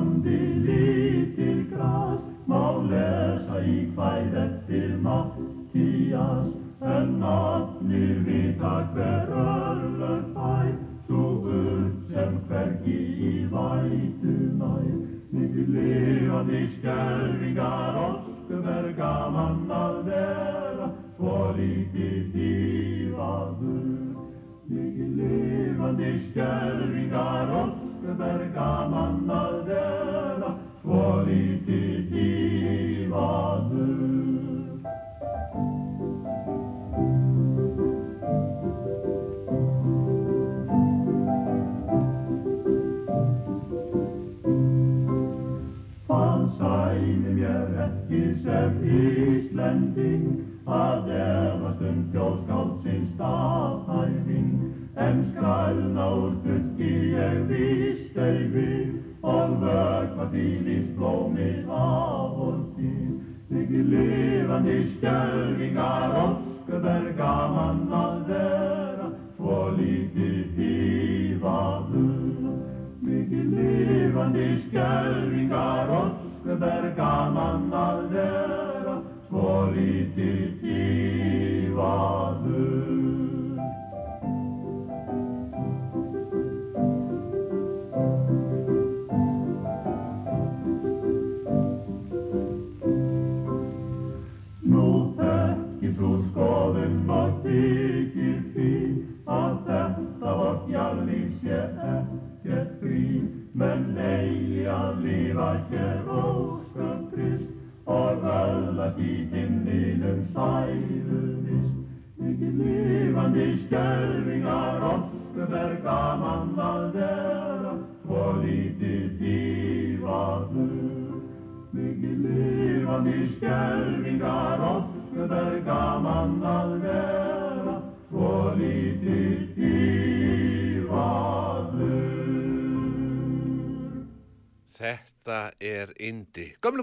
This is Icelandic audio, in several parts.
landi litil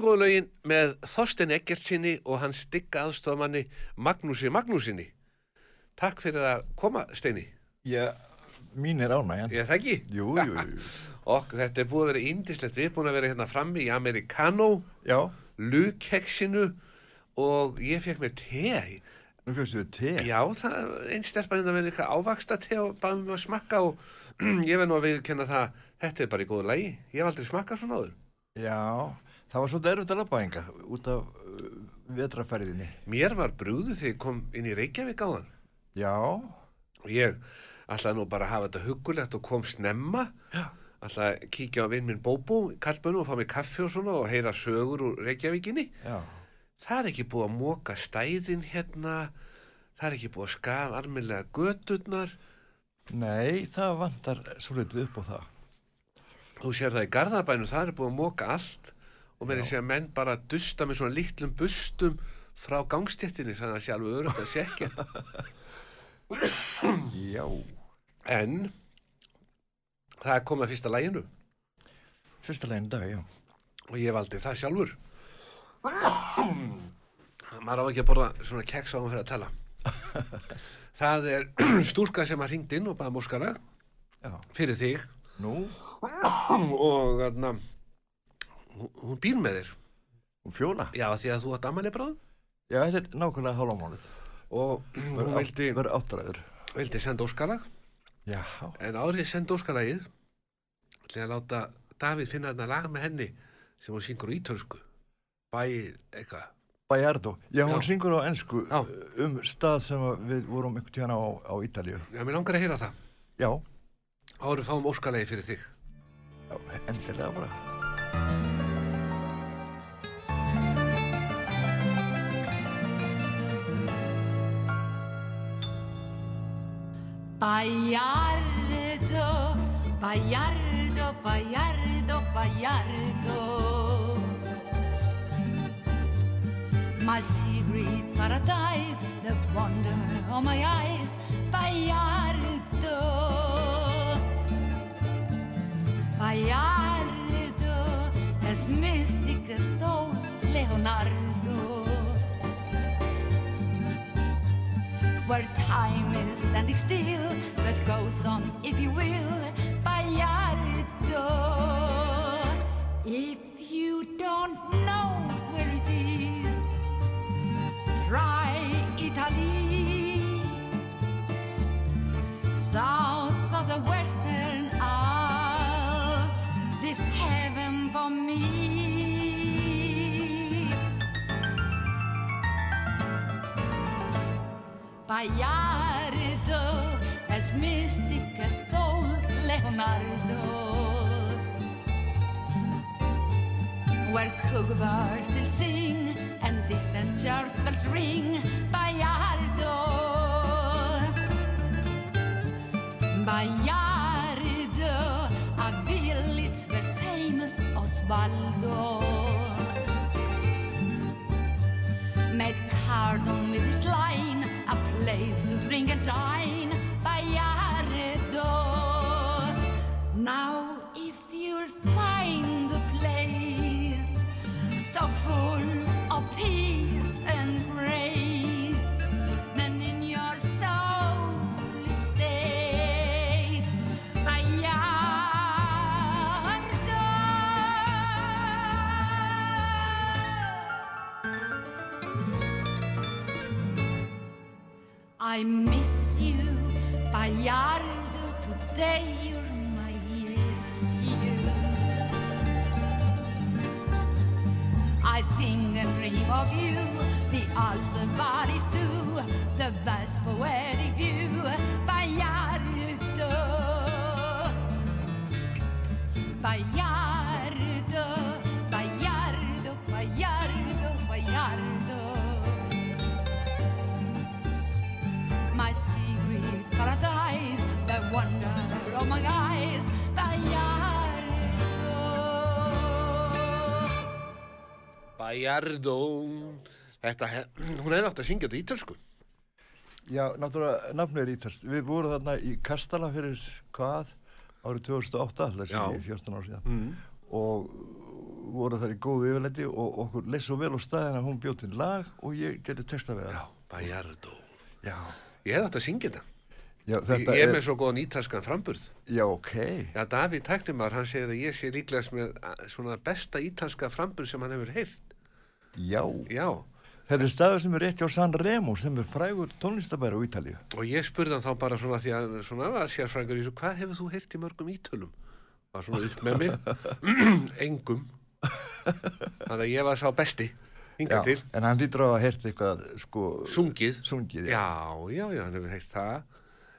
góðu lögin með Þorsten Eggertsinni og hans digga aðstofamanni Magnúsi Magnúsinni. Takk fyrir að koma, Steini. Já, mín er ánægjan. Ég það ekki? Jú, jú, jú. Og þetta er búið að vera indislegt. Við erum búin að vera hérna frammi í Americano, Já, Lukeksinu og ég fekk mér te. nú fyrstu þið te. Já, það, einn stelpa hérna verið eitthvað ávaksta te og bæði mig að smakka og ég verð nú að viðkenna það, þetta er bara í góðu lagi. Ég hef aldrei smakkað svona áður. Já, það var svolítið erfitt að labba enga út af uh, vetraferðinni. Mér var brúðu þegar ég kom inn í Reykjavík á þann. Já, og ég ætlaði nú bara að hafa þetta huggulegt og kom snemma Já. ætlaði að kíkja á vinn minn Bóbó í Kallbönu og fá mig kaffi og svona og heyra sögur úr Reykjavíkinni já, það er ekki búið að móka stæðin hérna það er ekki búið að skafa almennilega göturnar nei, það vantar svolítið upp á það. þú sér það í Garðabænu, það er búið að móka allt og með þessi að menn bara dusta með svona litlum bustum frá gangstjettinni, þannig að sé alveg örugt að sekja. Já, en það er komið að fyrsta læginu fyrsta leginn dag, já. og ég valdi það sjálfur. Maður á ekki að borða svona keks á hann fyrir að tala. Það er stúrka sem að ringd inn og baða móskara Já, fyrir þig. Nú, og þarna hún- hún býr með þér hún fjóla. já því að þú átt ammali bráð Já, þetta er nákvæmlega hálfamálið. og hún vildi, Verður áttræður. vildi senda óskala Já, en árið senda óskalagið ætla ég að láta Davíð finna þarna lag með henni sem hún syngur á ítölsku bæ eitthvað Bajardo. Já, hún Já. syngur á ennsku Já. um stað sem við vorum einhvern tíðan á, á Ítalíu. já, mér langar að heyra það Já, árið fáum óskalagi fyrir þig já, endilega bara. Bayardo, Bayardo, Bayardo, Bayardo. My secret paradise, the wonder of my eyes, Bayardo. Bayardo, as mystic as soul, Leonardo. Where time is standing still, but goes on, if you will, Bayardo. If you don't know where it is, try Italy. South Bayardo, as mystic as soul Leonardo. Where kookaburras still sing and distant church bells ring. Bayardo, Bayardo, a village where famous Osvaldo made Cardon with his line, a place to drink and dine. Bayardo. Now, I miss you, Bayardo. Today you're my issue. I think and dream of you, the ulcer bodies do, the vast Bayardo. Þetta, hún hefði átt að syngja þetta ítölsku. Já, náttúrulega nafnu er ítalst. Við vorum þarna í Kastala fyrir hvað? Árið 2008, þess Já. að 14 ár síðan. Mm. Og voru þar í góðu yfirlendi og okkur leið svo vel á staðin að hún bjóð til lag og ég gerði texta við Já, það. Já. Ég hefði átt að syngja þetta. Já, Ég, er með svo góðan ítalskan framburð. Já, ok. Já, Davíð Tæknimár, hann segir að ég sé líklegast með svona besta ítalska frambur sem hann hefur heyrt. Já. Já, Þetta er staður sem er rétt hjá San Remo sem er frægur tónlistabæri á Ítalíu. og ég spurði hann þá bara svona því að svona var sérfræðingur í þessu, hvað hefur þú heyrt í mörgum ítölum? Var svona upp með mig, engum. Þannig að ég var sá besti, til. en hann lítur á að heyrt eitthvað, sko... Sungið. Sungið, já. Já, já, já,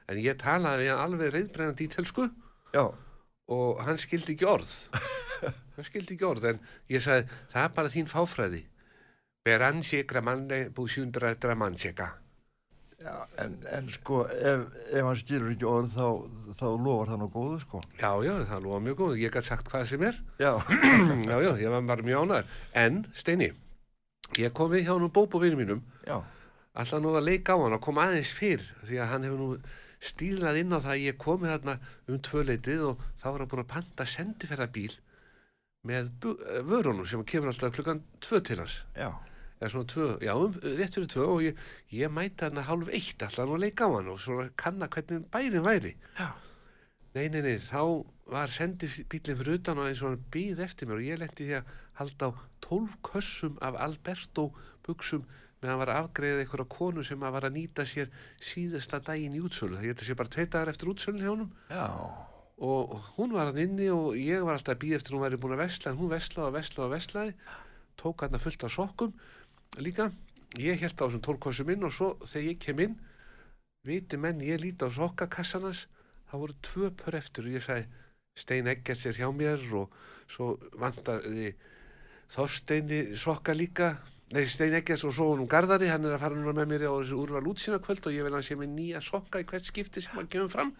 En ég talaði við hann alveg reyðbrennandi ítölsku Já, og hann skildi ekki orð. hann skildi ekki orð, en ég sagði, það er bara þín fáfræði. Beransi gramande búsjundra dramanseka. já en, en sko, ef, ef hann skilur ekki orð þá, þá lofar það nú góðu, sko. Já, já, það lúa mjög góð. Ég gæti sagt hvað sem er. Já, já, já, ég var bara mjög ánæður. En, Steini, ég kom við hjá hann og bópa vinnu mínum, já, alltaf nú að leika á hann og kom aðeins fyrr, því að hann hefur nú stílað inn á það að ég komi þarna um tvöleitið og þá var hann búin að panta sendiferðabíl með eh, vörunum sem kemur alltaf klukkan tvö til hans. já, tvö, já, um, rétt fyrir tvö og ég, ég mæta hann hálf eitt alltaf að leika á hann og svona kanna hvernig bærin væri. já. Nei, nei, nei, þá var sendibílinn fyrir utan og eins og hann býð eftir mér og ég lendi því að halda á tólf kössum af Alberto buksum meðan hann var að afgreiða einhverja konu sem að var að nýta sér síðasta daginn í útsölu. Það geta sér bara tvei dagar eftir útsölun hjá honum. Já, og hún var hann inni og ég var alltaf að býða eftir hún væri búin að vesla en hún veslaði og veslaði og veslaði tók hann fullt af sokkum líka. Ég held á þessum tólkossum inn og svo þegar ég kem inn viti menn ég líti á sokkakassanas það voru tvö pör eftir og ég sagði Stein Eggerts er hjá mér. Og svo vantar Þorsteini sokka líka Nei, Stein Eggerts og svo hún Garðari hann er að fara núna með mér á þessu úrval útsýna kvöld og ég vil hann sé með nýja sokka í hvert skipti sem hann kemur fram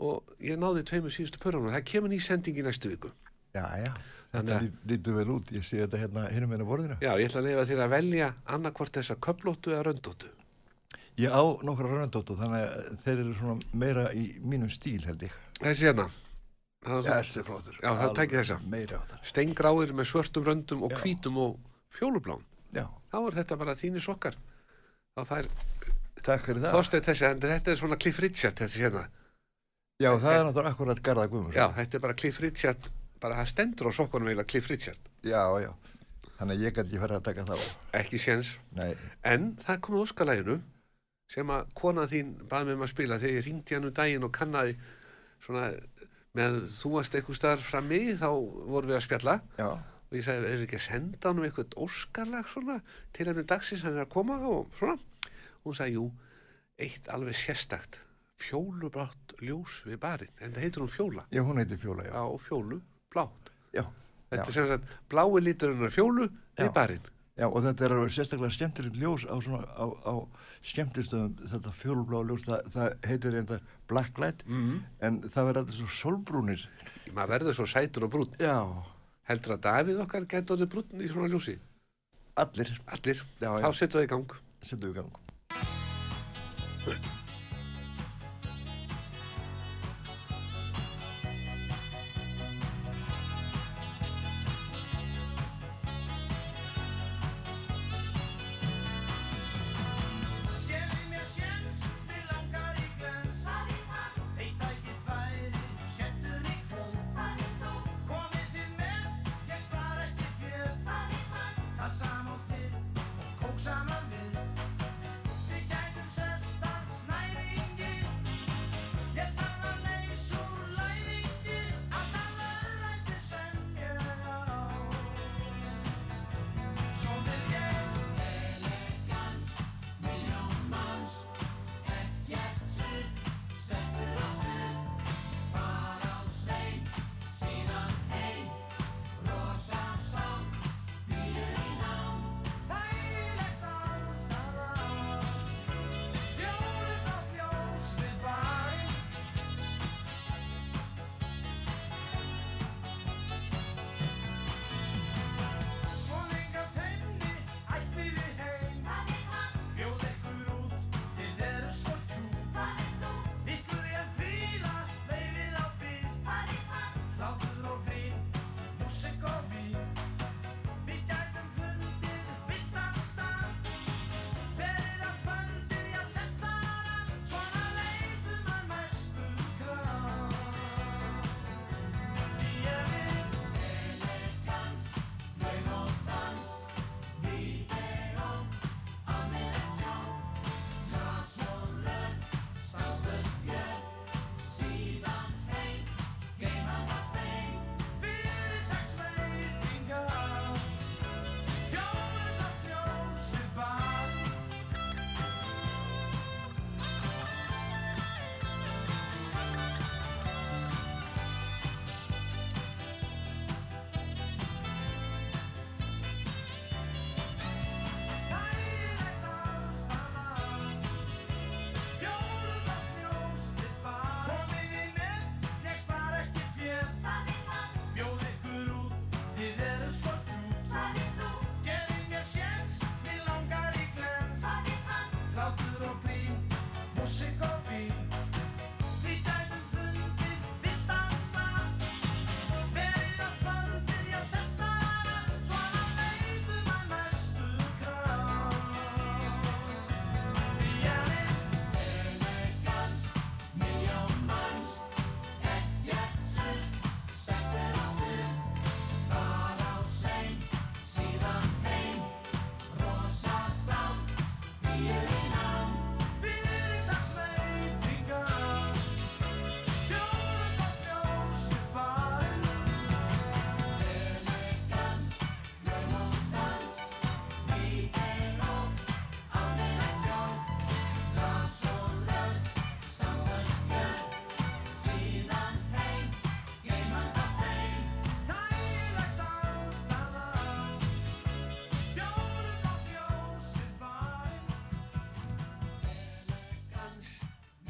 og ég náði tveimur síðustu pörunum það kemur ný sending í næstu viku já, já. Þetta að- lí- lítur vel út. Ég sé þetta hérna hinum enn á borðinu. Já, ég ætla að leifa þér að velja annarkvort þessa köplóttu eða röndóttu Ég á nokkra röndóttu þannig að þeir eru svona meira í mínum stíl held ég. Þessi hérna Þessi flottur. Já, það tækir þessa. Meira á það. steingráir með svörtum röndum og hvítum og fjólublám Já, þá er þetta bara þínir sokkar þá fær það. Þorsteinn þessi, en þetta er svona Cliff Richard þessi hérna, Já, það er náttúrulega akkurat Garða Guðmunds. já, þetta er bara Cliff Richard bara það stendur á sokkunum eiginlega Cliff Richard. Já, já. Þannig að ég gæti ekki fara að taka þá. Ekki séns. En það kom að óskalæginu sem að kona þín baði mig um að spila þegar ég ringdi hann um daginn og kannaði svona meðan þú varst eitthvað starf frammi þá vorum við að spjalla já. Og ég sagði, er ekki að senda hann um eitthvað óskarlag svona til henni dagsins hann er að koma og svona og hún sagði, jú, eitt alveg sérstakt fjólublátt ljós við barinn en það heitir hún fjóla Já, hún heitir Fjóla, já. á fjólu, blátt Já, þetta Já. er sem sagt blái líturinn af fjólu við Já. barinn já, og þetta er alveg sérstaklega skemmtilegt ljós á svona, á, á skemmtistöðum, þetta fjólblá ljós, það, það heitir reynda blacklight, mm. en það verður alltaf svo sólbrúnir. maður verður svo sætur og brún Já, heldur að Davíð okkar gæti orðið brún í svona ljósi allir, allir, Já, þá já. setjum við í gang setjum við í gang.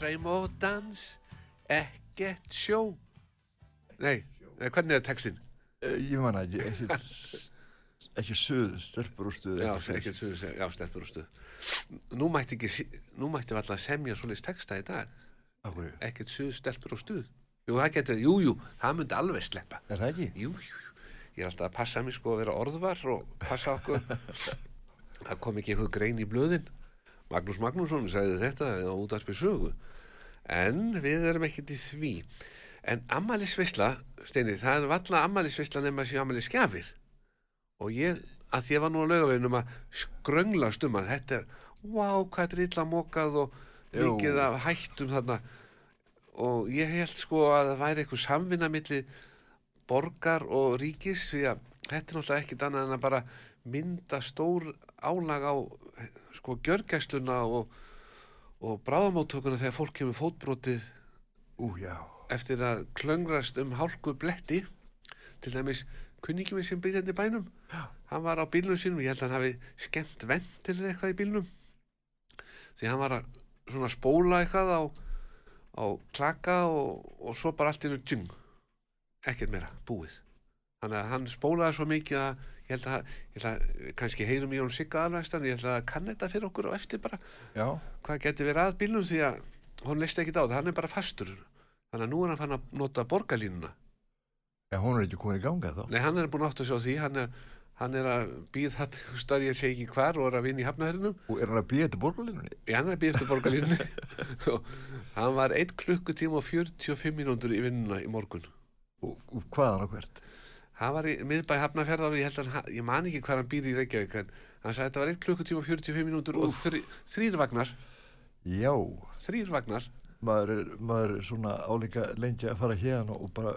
Draum og dans ekkert sjó nei, hvernig er textin? Eh, Ég man það ekki, ekki, suð, stelpur og stuð. já, ekki suðu, já, stelpur og stuð nú mætti ekki, nú mætti við alltaf semja svoleiðis texta í dag ekkert suðu, stelpur og stuð jú, það getur, jú, jú, það myndi alveg sleppa Er það ekki? jú, jú. ég er alltaf að passa mig sko að vera orðvar og passa okkur það kom ekki eitthvað grein í blöðin Magnús Magnússon sagði þetta á útarpi sögu. En við erum ekkert í því. En Amalis Veisla Steini, það er valla ammælisvisla nema sér ammælis skjafir og ég, að því ég var nú að laugaveginum að skrönglast um að þetta er, wow, hvað er illa mokað og mikið af hættum þarna. Og ég held sko að það væri eitthvað samvinna milli borgar og ríkis því að þetta er náttúrulega ekkit annað en að bara mynda stór álag á sko gjörgæsluna og, og bráðamóttökuna þegar fólk kemur fótbrotið Ú, já. eftir að klöngrast um hálku bletti til dæmis kunningi minn sem byrjandi í bænum hann var á bílnum sínum, ég held að hann hafi skemmt ventil eða eitthvað í bílnum. Því hann var að svona spóla eitthvað á, á klaka og, og svo bara allt nú djung ekkert meira, búið. Þannig að hann spólaði svo mikið að ég held að, ég held að kannski heyrum í hún sigga alvægstan, ég held að kann þetta fyrir okkur á eftir bara. Já, hvað geti verið að bílnum því að hún leist ekki á það, hann er bara fastur. Þannig að nú er hann fann að nota borgarlínuna. Já, hún er ekki komin í ganga þá. nei, hann er búin átt að sjá því hann er, hann er að býð það starf ég segi ekki hvar og er að vinna í hafnahörnum Og er hann að býja þetta borgarlínunni? Já, hann er að býð eftir borgarlínunni. Og hann var 1 klukkutíma og 45 mínútur í vinnuna í morgun. Og, og hvaðan og hvert? Hann var í miðbæ hafnafjörðar og ég held að hann, ég man ekki hvað hann býr í Reykjavík en hann sagði að þetta var 1 klukkutíma og 45 mínútur og þrý, þrýr vagnar Já, þrýr vagnar maður er, maður er svona álíka lengi að fara hérna og bara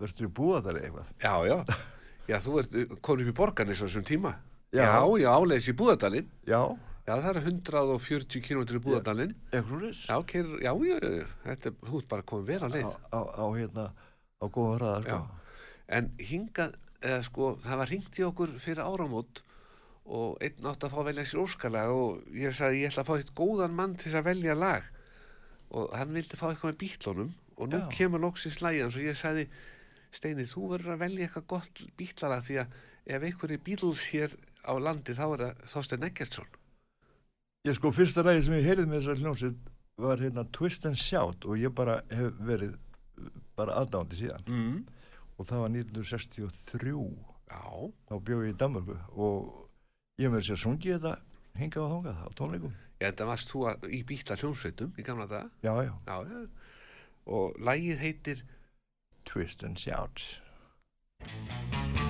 verður í búðardali eitthvað. Já, já, já, þú ert uh, komin upp í borgarnis á þessum tíma. Já. já, já áleiðis í Búðardalinn. Já, Já, það er 140 km í Búðardalinn. eitthvað. Já, já, já, þetta þú ert bara komin vel á Á, leið. á, á hérna, á góðum hraða, sko. Já. En hingað, eða sko, það var hringt í okkur fyrir áramót og einn átt að fá að velja sér óskalag og ég sagði, ég ætla að fá eitt góðan mann til að velja lag og hann vildi fá eitthvað með bítlunum og nú Já. kemur loksins lagið og ég sagði, Steini, þú verður að velja eitthvað gott bítlalag því að ef einhverju Beatles hér á landi þá er það Þorstein Eggertsson. Ég sko, fyrsta ræði sem ég heyrði með þessar hljómsveit var hérna Twist and Shout og ég bara hef verið bara aðdándi síðan. Mm. Og það var 1963, Já, þá bjóð ég í Danmarku og ég með þess að sungi þetta hingað og þangað á tónleikum. ég enda varst þú að, í bítla hljómsveitum í gamla daga. Já, já, Já, já. Og lagið heitir Twist and Shout. Well,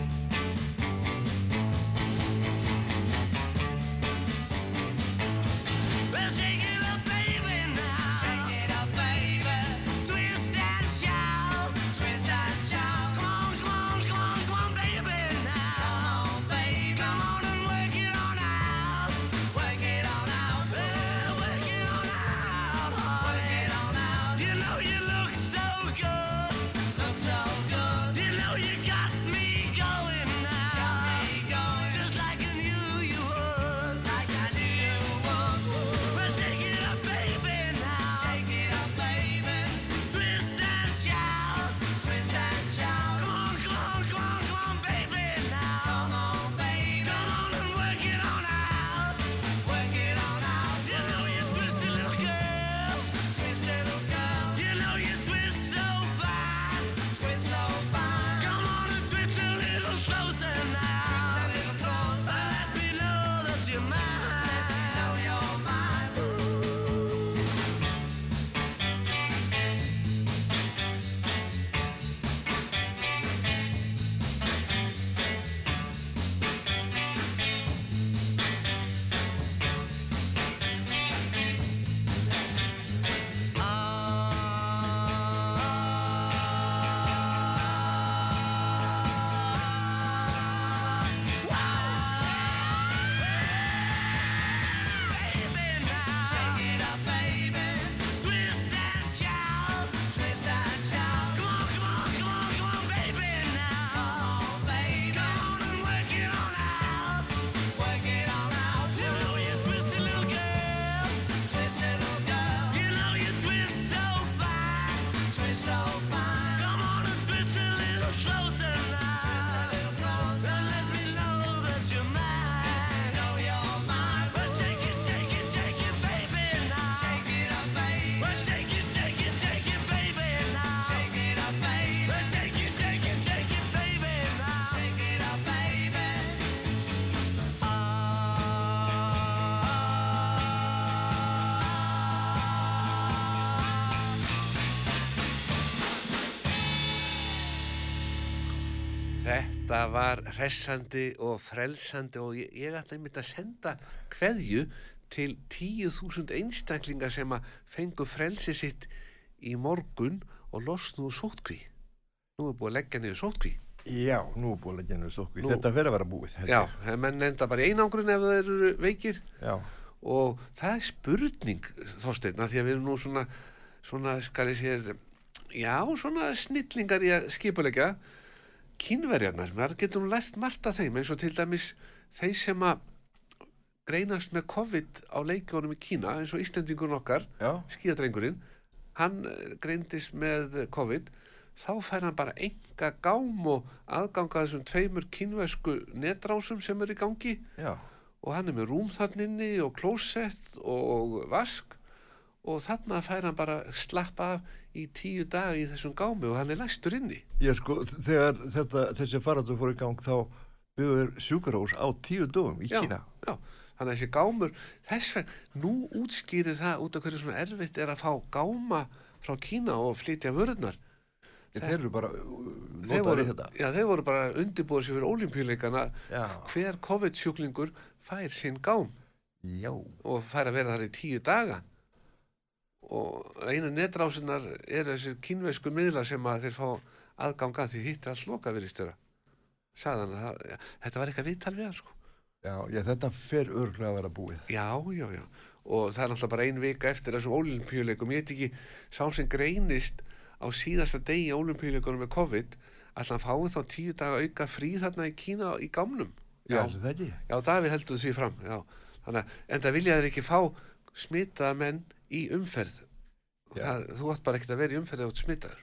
Þetta var hressandi og frelsandi og ég, ég ætla einmitt að senda kveðju til 10.000 einstaklinga sem að fengu frelsi sitt í morgun og losnu sótkví. Nú er búið að leggja niður sótkví. Já, nú er búin að genna stókvi. Nú- Þetta fer að vera búið. held Já, menn enda bara í einangrun ef það eru veikir Já. og það er spurning Þorsteinn, að því að við erum nú svona, svona skal ég sér, já, svona snillingar í að skipulegja kínverjarnar, maður getur nú lært margt af þeim eins og til dæmis þeir sem að greinast með COVID á leikjónum í Kína eins og Íslendingun okkar, Já. skíðadrengurinn, hann eh, greindist með COVID, þá fær hann bara enga gám og aðganga þessum tveimur kínversku netrásum sem eru í gangi Já. og hann er með rúm þann inni og klósett og vask og þarna fær hann bara slappa af í tíu dag í þessum gámi og hann er læstur inni. Ég sko, þegar þetta, þessi faraldur fór í gang þá byggður sjúkarhús á tíu dögum í Já, Kína. já, þannig að þessi gámur, þess vegna, nú útskýri það út af hverju svona erfitt er að fá gáma frá Kína og flytja vörurnar. Þeir eru bara Þeir notaður voru, í þetta. já, þeir voru bara undirbúið sér fyrir olimpíuleikana Já. hver COVID-sjúklingur fær sinn gám. Já. og fær að vera þar í tíu daga og einu netrásinnar eru þessir kínveisku miðlar sem að þeir fá aðganga því hitt er allt loka virðistöra sagði hann að það, ja, þetta var eitthvað viðtal við hann sko Já, já, þetta fer örglega að vera búið. já, já, já og það er náttúrulega bara ein vika eftir þessum ólimpíuleikum ég heit ekki, sá sem greinist á síðasta degi ólimpíuleikunum með COVID að hann fái þá tíu daga auka frí þarna í Kína í gámnum Já, það ekki. Já, Davíð heldur því fram, já. Þannig að, en það vilja þeir ekki fá smitaða menn í umferð. Það, þú átt bara ekkert að vera í umferð eða út smitaður.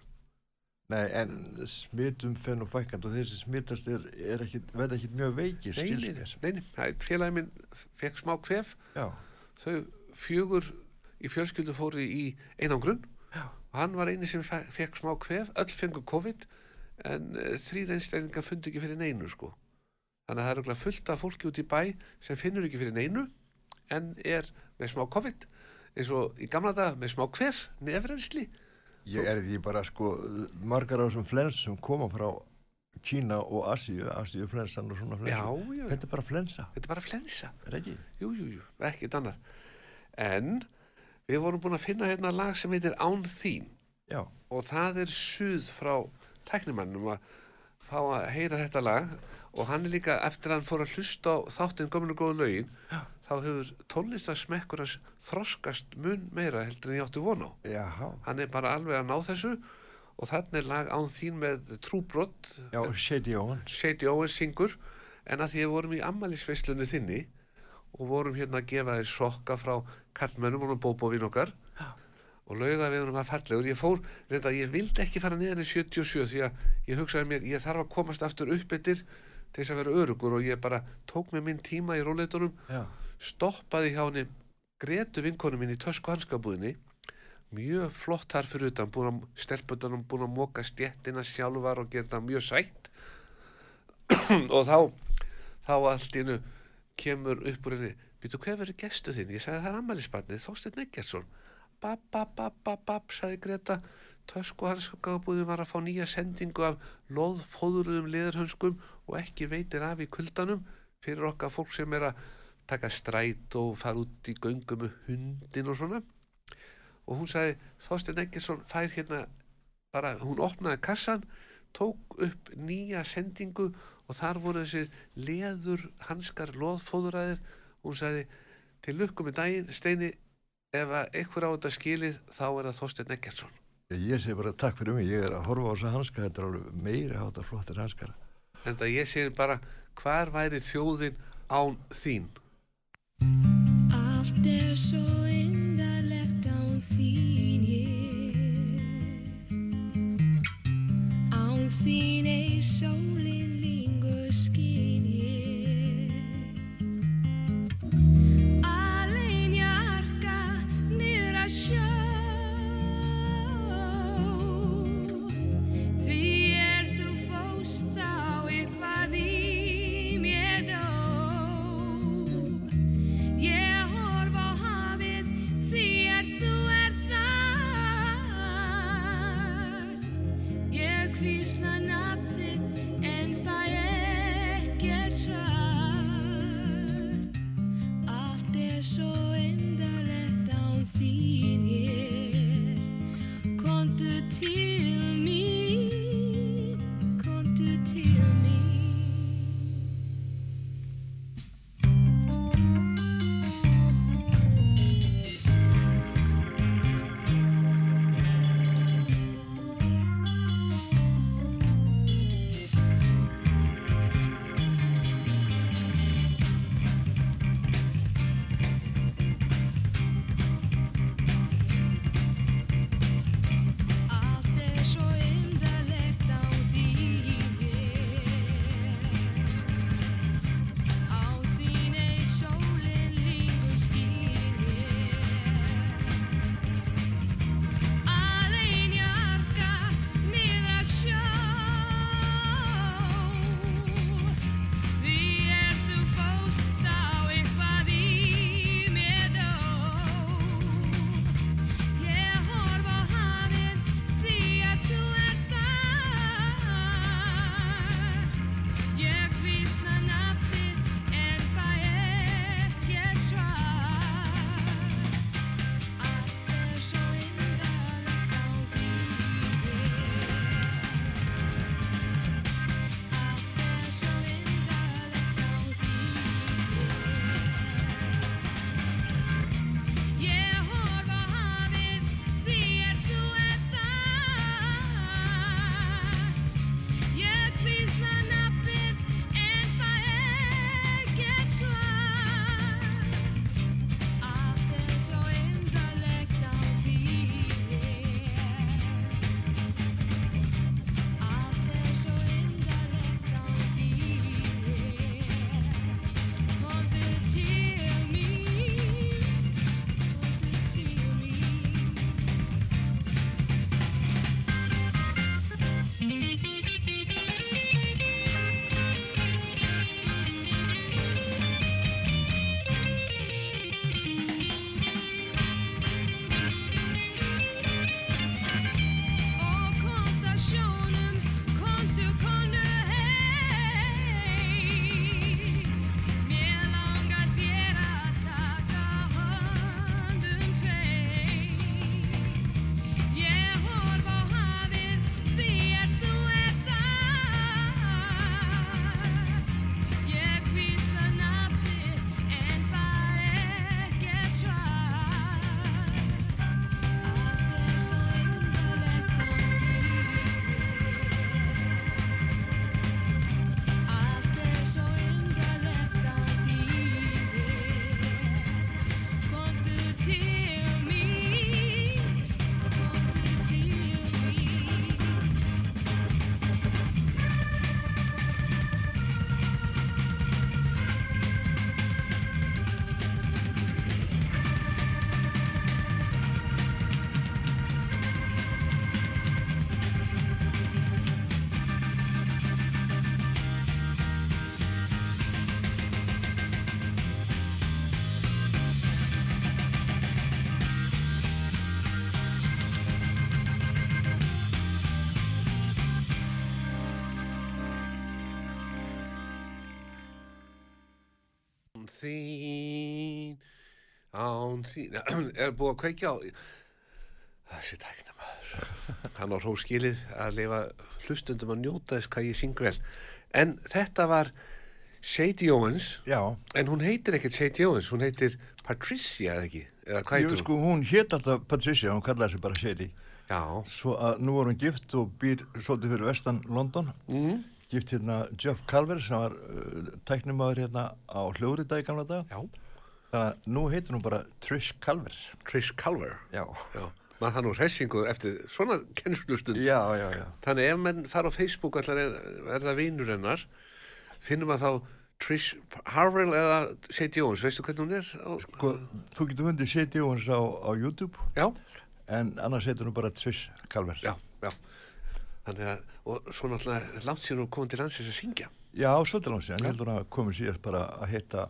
Nei, en smitum fer nú fækand og þeir sem smitast er, er ekki, verða ekki mjög veikir, Nei, skilst nei, mér. nei, nei, það er félagi minn fekk smá kvef, Já, þau fjögur í fjölskyldu fóru í einangrun Já. og hann var eini sem fe- fekk smá kvef, öll fengu COVID en uh, þrýr einstaklingar fundu ekki fyrir neinu sko. Þannig að það er örugglega fullt af fólki út í bæ sem finnur ekki fyrir neinu en er með smá COVID eins og í gamla dag með smá kvef, nefrensli. ég er því bara sko margar af þessum flens sem koma frá Kína og Asíu, Asíu flensan og svona Já, flensu. já, Þetta er bara flensa, þetta er bara flensa. er ekki? Jú, jú, jú, ekkert annað. En við vorum búin að finna hérna lag sem heitir Án þín Já, og það er suð frá tæknimannum að fá að heyra þetta lag og hann er líka eftir að hann fór að hlusta á þáttinn gömlu góðu Já. Þá hefur tónlistarsmekkur hans þroskast mun meira heldur en ég átti von á. jáhá. Hann er bara alveg að ná þessu og þannig er lag Án þín með trúbrott Já, Shady Owens. Syngur en að því við vorum í ammælisveislunni þinni og vorum hérna að gefa þér sokka frá kallmönnum og bóbóvin okkar Já. og lauga við honum að fallegur ég fór, reynda, ég vildi ekki fara niður í 77 því að ég hugsaði mér ég þarf að komast aftur upp eittir til þess að vera örugur og ég bara tók með minn tíma í róleitunum Já, stoppaði hjá henni Gretu vinkonu mín í tösku hanskabúðinni mjög flott þar fyrir utan búin að stelputunum búin að móka stjettina sjálfar og gera það mjög sætt. Og þá þá allt einu kemur upp úr henni býtu hver verður gestu þinn? Ég sagði það er ammælisbarnið, Þorsteinn Eggertsson. Bab, bab, bab, bab, bab, sagði Greta tösku hanskabúðin var að fá nýja sendingu af loðfóðruðum leðurhönskum og ekki veitir af í kuldanum fyrir okkar fólk sem er að taka stræt og fara út í göngu með hundin og svona. Og hún sagði Þorstein Eggertsson fær hérna bara, hún opnaði kassan tók upp nýja sendingu og þar voru þessir leður hanskar loðfóðuraðir hún sagði til lukku með daginn Steini, ef að einhver á þetta skilið þá er það Þorstein Eggertsson. Ég, ég segi bara takk fyrir mig, ég er að horfa á þessa hanska, þetta er alveg meiri hátar flottir hanskar. en það ég segir bara hvar væri þjóðin án þín Allt er svo indarlegt án þín ég. Án þín er sólin þín án þín. Er búið að kveikja á þessi tækna maður hann á hróskilið að lifa hlustundum að njóta þess hvað ég syng vel. En þetta var Shady Owens Já, en hún heitir ekkert Shady Owens hún heitir Patricia eða ekki? Eða hvað heitir sko hún hétt alltaf Patricia, hún kallaði sig bara Shady. Hún? Já, Svo að nú er hún gift og býr svolítið fyrir vestan London. Mm, Gift hérna Jeff Calver sem var uh, tæknimaður hérna á hljóðrita í gamla dag já. Þannig að nú heitir hún bara Trish Calver Trish Calver Já, Já, maður það nú hressingu eftir svona kennslustund. Já, já, já. Þannig ef menn fara á Facebook allar er, er það vinur hennar finnum að þá Trish Harwell eða Shady Owens, veistu hvernig hún er? Sko, þú getur fundið Shady Owens á, á YouTube. Já, en annars heitir hún bara Trish Calver já Þannig að, og svo náttúrulega langt sér hún komið til landsins að syngja. Já, svolítið langt síðan, ég heldur að komið síðast bara að heita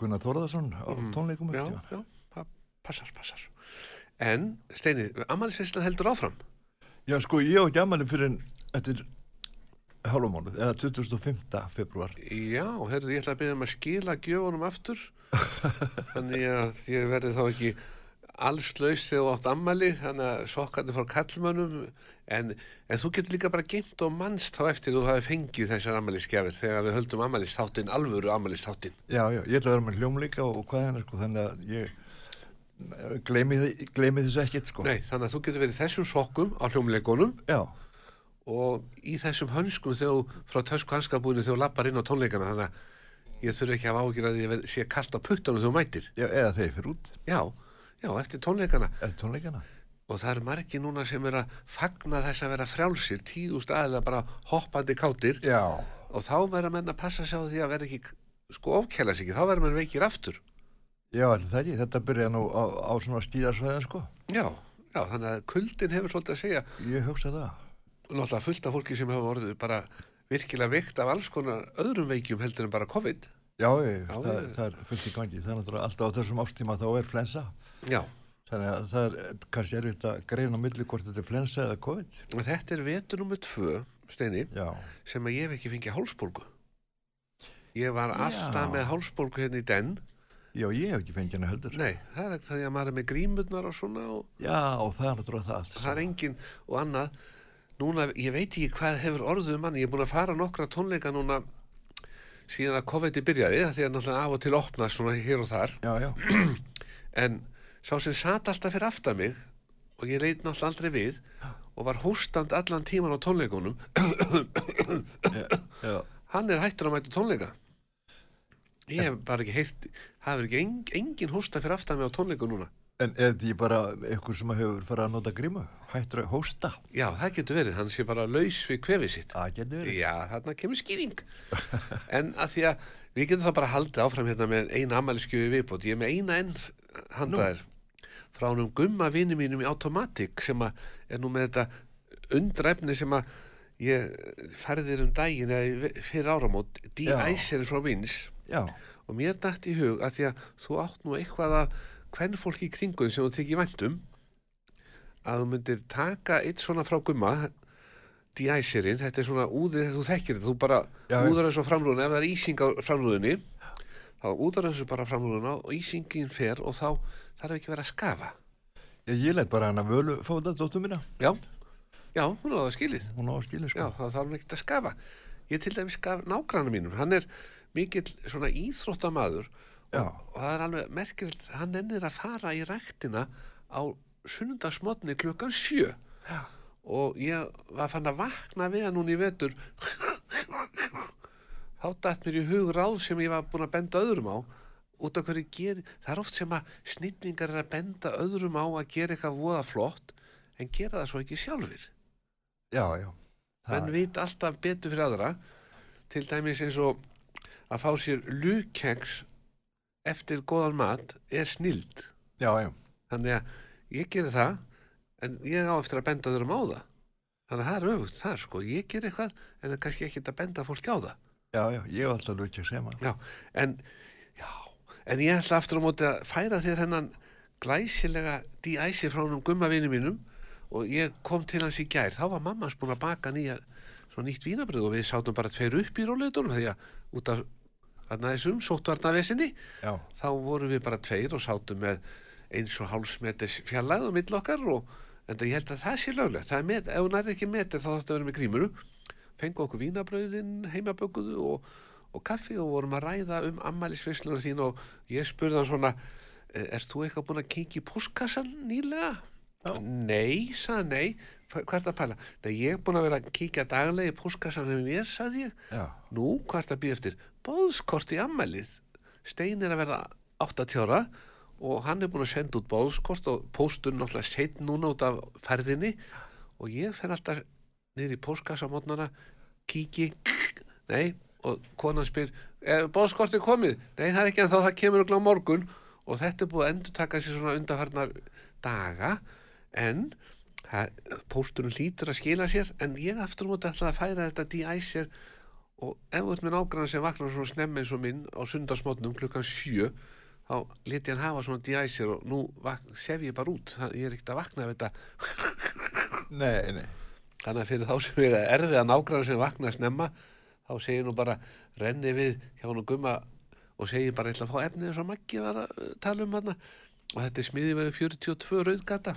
Gunnar Þórðarsson á tónleikum Já, já, það passar, passar. En, Steini, Amalisveislan heldur áfram? Já, sko, ég á ekki ammali fyrir en eftir hálfumónuð, eða 25. februar. Já, herðu, ég ætla að byrja um að skila gjöfunum aftur. Þannig að ég verði þá ekki alls laus þegar þú átt ammali þannig að sokkandi frá kallmönnum en, en þú getur líka bara geimt og mannst þá eftir þú hafi fengið þessar ammaliskjafir þegar við höldum ammalistáttin, alvöru ammalistáttin Já, já, ég ætla að vera með hljómleika og, hvað hennar, sko, þannig að ég gleymi, gleymi þess ekkert, sko. Nei, þannig að þú getur verið þessum sokkum á hljómleikunum Já, og í þessum hönskum þegar frá tösku hanskabúinu þegar þú lappar inn á tónleikana þannig að ég þurfi ekki að ágjur að ég sé kallt á puttunum þegar þú mætir. Já, eða þeir fyrir út, Já, já, eftir tónleikana eða tónleikana. og það eru margi núna sem er að fagna þess að vera frjálsir, tíðust aðeins bara hoppandi kátir Já, og þá verða menn að passa sig á því að verða ekki sko ofkæla sig ekki, þá verða menn veikir aftur já, ekki, þetta byrja nú á, á svona stíðarsvæðin, sko. Já, já, þannig að kuldin hefur svolítið að segja Ég hugsa það. náttúrulega fullt af fólki sem hefur orðið bara virkilega veikt af alls konar öðrum veikjum heldur en bara COVID Já, ég, Já, það, ég- það er fullt í gangi. Það er náttúrulega alltaf á þessum ástíma þá er flensa. Já, Þannig að það er kannski erfitt að greina á milli hvort þetta er flensa eða COVID. og þetta er vetur nummer tvö, Steini, Já, sem að ég hef ekki fengið hálsbólgu Ég var Já. alltaf með hálsbólgu hérna í den já, ég hef ekki fengið hana heldur. Nei, það er ekki það að maður er með grímurnar og svona og Já, og það er náttúrulega það. það er engin og annað núna, ég veit ekki hvað hefur orðuð um manni, ég er búin að fara nokkra tónleika núna síðan að COVID byrjaði, af því að náttúrulega af og til opnast svona hér og þar, Já, já, en sá sem satt alltaf fyrir aftan mig og ég leit náttúrulega aldrei við og var hóstand allan tíman á tónleikunum. Já, já. hann er hættur að mæta tónleika. Ég hef bara ekki heyrt það er ekki en, engin hósta fyrir aftan mig á tónleiku núna. En er þetta ekki bara eitthvað sem hefur farið að nota grímu? Hættur að hósta? já, það getur verið, hann sé bara laus við kvefið sitt. Það getur verið. Já, þarna kemur skýring. En að því að við getum það bara haldið áfram hérna með eina ammæliskjöfi viðbót. Ég er með eina enn handaðir frá húnum gumma vini mínum í Automatic sem að er nú með þetta undræfni sem að ég færðir um daginn fyrir áramót D-Icer frá Vins. Já, og mér dætt í hug að því að þú átt nú eitthvað að hvern fólki í kringum sem þú tekið væntum að þú myndir taka eitt svona frá gumma D-Icerinn, þetta er svona úðið þú þekkir þetta, þú bara Já, úðar þessu framrúðinu, ef það er ísing á framrúðinu þá úðar þessu bara framrúðinu og ísingin fer og þá þarf ekki verið að skafa ég, ég leitt bara hann að völu fóta dóttur mína. já, já, hún á það skilið Hún á að skilja, Já, sko. það þarf hann ekkert að skafa. Ég til dæmis skaf nágranna mínum, hann er mikill svona íþróttamaður Já. og, og það er alveg merkilegt, hann ennir að fara í ræktina á sunnundagsmotni klukkan sjö Já. og ég var fann að vakna við hann núna í vetur þá datt mér í hug ráð sem ég var búin að benda öðrum á út af hverju geri, það er oft sem að snitningar er að benda öðrum á að gera eitthvað voða flott en gera það svo ekki sjálfur Já, já. menn veit alltaf betur fyrir aðra. Til dæmis eins og að fá sér lukeks eftir góðan mat er snild. Já, já. þannig að ég gerir það en ég á eftir að benda öðrum á það. Þannig að það er öfugt það sko. Ég ger eitthvað en það er kannski ekkert að benda fólki á það Já, já, ég hef alltaf lukja sem hann. já, en já, en ég ætla aftur á móti að færa þér hennan glæsilega D.I.C. frá hennum gumma vini mínum og ég kom til hans í gær þá var mammas búin að baka nýja svo nýtt vínabröð og við sátum bara tveir upp í róleitunum því að út af þarna þessum sóttvarnavesinni þá vorum við bara tveir og sátum með eins og hálfsmetis fjallæð og mill okkar og en ég held að það sé löglegt það er met, ef hún er ekki metið þá þáttu að vera með grímuru fengu okkur vínabrauðin heimabökuðu og, og kaffi og vorum að ræða um ammælisveislunar þín og ég spurði hann svona "Eh, Ert þú eitthvað búin að kíkja í postkassan nýlega? Já. Nei, sagði nei Hva- Hvað er það að pæla? Nei, ég er búin að vera að kíkja daglega í postkassan hefur mér, sagði ég já. Nú, hvað er það að býja eftir? Bóðskort í ammælið. Stein er að verða 80 ára og hann er búin að senda út bóðskort og pósturinn náttúrulega seitt núna út af ferðinni og ég fer alltaf niður í póstkassamotnana, kíki, nei, og konan spyr, er bóðskortið komið? Nei, það er ekki en þá, það kemur örugglega á morgun og þetta er búið að endur taka sér svona undarfarnar daga en það, pósturinn hlýtur að skila sér en ég aftur móti ætla að færa þetta D.I.C.R og ef þú ert með nágrann sem vaknar svona snemmi eins og minn á sundarsmotnum klukkan sjö þá leti hann hafa svona D.I.C.R og nú sef ég bara út ég er ekkert að vakna af þetta Nei, nei. Þannig að fyrir þá sem er erfið að nágrann sem vakna snemma, þá segir nú bara renni við hjá hann og gumma og segir bara ætla að fá efnið og Maggi var að uh, tala um hann og þetta er smiðið við 42 rauðgata.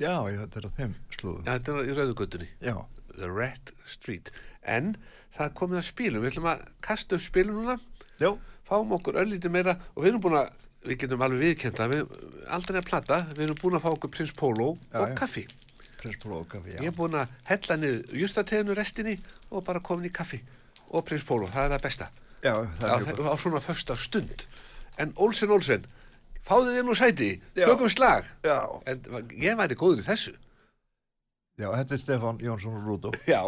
Já, já, þetta er á þeim slúðum. Ja, þetta er í rauðgötunni, Já, The Red Street. En það komið að spilum, við ætlum að kasta upp spilum núna, já, fáum okkur öllítið meira og við erum búin að, við getum alveg viðkenda, við aldrei að plata, við erum búin að fá okkur Prins Pólo Já, og já. Prins kaffi, Ég er búin að hella niður justateginu restinni og bara komin í kaffi og Prins Pólo, það er það besta. Já, það á, er gott. á svona första stund. En Olsen Olsen fáðu þið nú sæti, tökum slag. Já, en ég væri góður í þessu. Já, þetta er Stefán Jónsson Rúdó. já,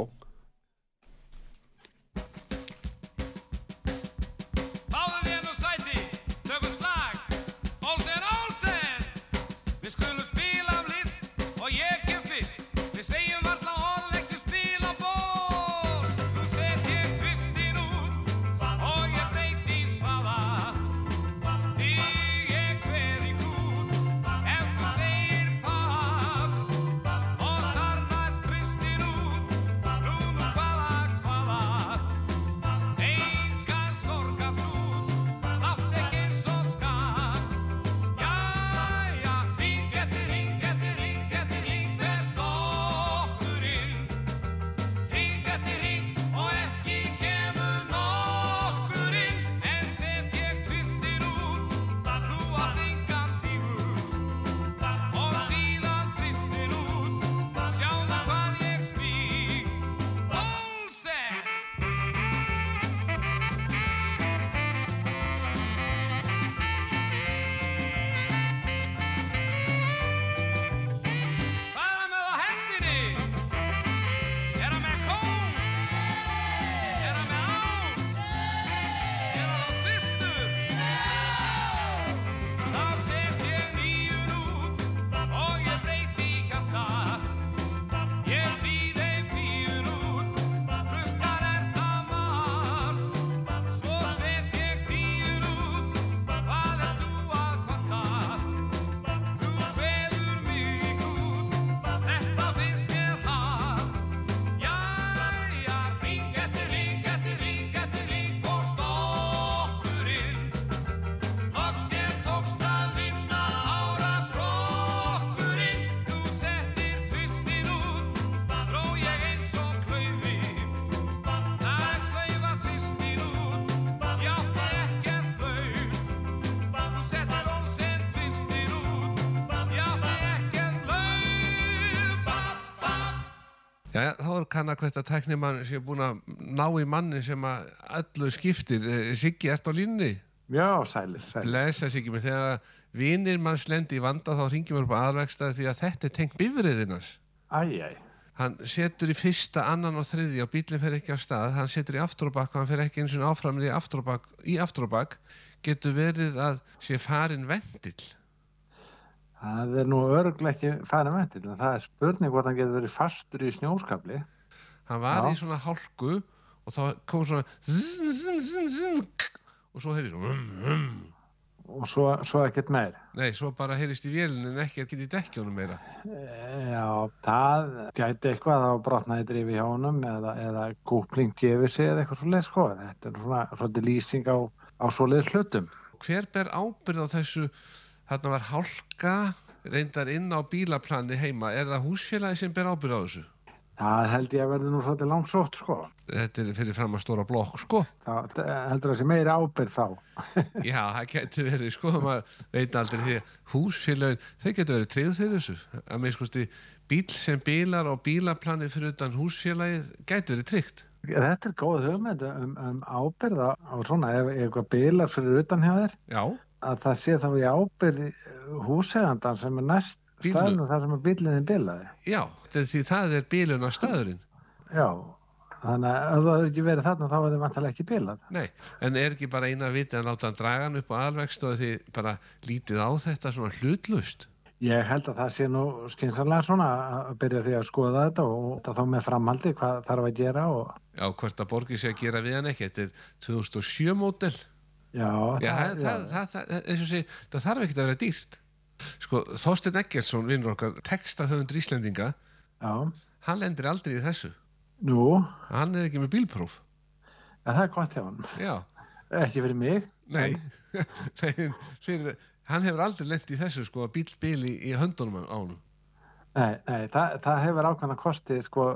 já, þá er kann að hvert að tæknimann sé búin að ná í manni sem að öllu skiptir Eh, Siggi, ert á línni? Já, sælir, sælir. Blessa Siggi, mér þegar vinir manns lendi í vanda þá ringjum við upp á aðvegstað því að þetta er tengt bifriðinans Æj, æj. hann setur í fyrsta, annan og þriðja og bílinn fer ekki af stað, hann setur í afturbakk og hann fer ekki eins og áfram í afturbakk í afturbakk, getur verið að sé farin vendill Það er nú örglega ekki farin ventil, en það er spurning hvort hann getur verið fastur í snjóskapli. hann var Já. í svona hálku og þá kom svona zzz, zzz, zzz, og svo heyrðist um, um. Og svo, svo ekkert meir. nei, svo bara heyrðist í vélinn en ekki að geta í dekkjónum meira Já, það gæti eitthvað að brotnaði drifi hjá honum eða, eða kúpling gefið sig eða eitthvað svo leið, sko. Þetta er svona svolítið lýsing á, á svo leið hlutum. hver ber ábyrð á þessu þarna var hálka reyndar inn á bílaplani heima er það húsfélagi sem ber ábyrð á þessu Það held ég að verði nú svolítið langsótt, sko. þetta er fyrir fram að stóra blokk sko Það heldur að sé meiri ábyrð þá. Já, það getur verið, sko, maður veit aldrei því að húsfélagin, þau getur verið tryggð fyrir þessu. Að með skoðst bíl sem bílar og bílaplani fyrir utan húsfélagið getur verið tryggt. Þetta er góð hugmynd um, um ábyrð á á svona, ef eitthvað bílar fyrir utan hjá þér, Já, að það sé þá í ábyrð húsegandan sem er næst staðnum þar sem að bílinni bilaði. já, er því það er bílun á staðurinn. Já, þannig að ef það hefur ekki verið þarna þá er það vantilega ekki bilað. Nei, en er ekki bara eina viti að láta hann draga hann upp á alvegst og því bara lítið á þetta svona hlutlust? Ég held að það sé nú skynsanlega svona að byrja því að skoða þetta og það þá með framhaldi hvað þarf að gera og Já, hvort að borgið sé að gera við hann ekki, þetta er 2007 mótel. Já, Já, það, það, það, það, sé, þarf ekki að vera dýrt. Sko, Þorstein Eggertsson, vinnur okkar, textahöfundur Íslendinga, já, hann lendir aldrei í þessu. Nú, hann er ekki með bílpróf. Ja, það er gott hjá hann. já, Ekki fyrir mig. nei. Þeir, fyrir, hann hefur aldrei lent í þessu sko að bíl bíl í, höndunum á honum. Nei, nei, það, það hefur ákvæmna kosti, sko,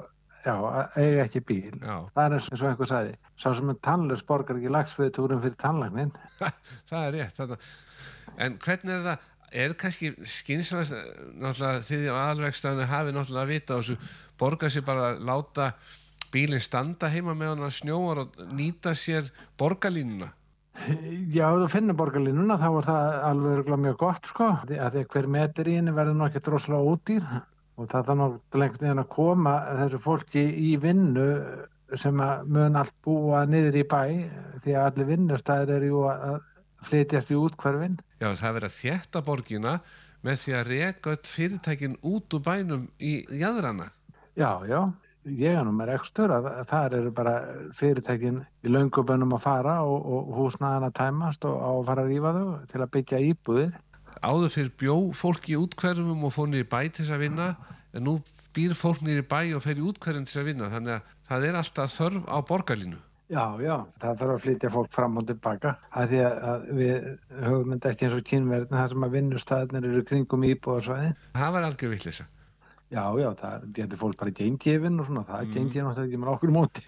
já, að eiga ekki bíl. já, Það er eins og einhver sagði. Sá sem er tannlaus borgar ekki lagsviðtúrum fyrir tannlagnin. það er rétt þarna. en hvernig er það er kannski skynsalast náttúrulega þið á aðalvegstæðinu hafi náttúrulega að vita á þessu borga sér bara að láta bílinn standa heima með hann að snjóar og nýta sér borgarlínuna Já, ef þú finnur borgarlínuna þá er það alveg mjög gott sko því að því að hver metur í henni verður nú ekki droslega ódýr og það er náttúrulega einhvern veginn að koma þessu fólki í vinnu sem að mun allt búa niður í bæ því að allir vinnustæðir eru jú að flytjast í útkverfin já það er verið að þétta borgina með því að reka öll fyrirtækin út úr bænum í jæðrana Já, já, ég er nú með ekstur að að þar eru bara fyrirtækin í löngubönnum að fara og, og húsnaðan að tæmast og að fara að rífa þau til að byggja íbúðir áður fyrir bjó fólk í útkverfum og fór í bæ til þess að vinna en nú býr fólk í bæ og fer í útkverfum til þess að vinna þannig að það er alltaf þörf á borgarlínu Já, já, það þarf að flytja fólk fram og tilbaka. Það því að, að við höfum þetta ekki eins og kynverðin þar sem að vinnustæðnir eru kringum íbúðarsvæði. það var algjör vittlisa Já, já, það getur fólk bara gengifin og svona, það Mm. mm. gengið náttúrulega ekki með okkur móti.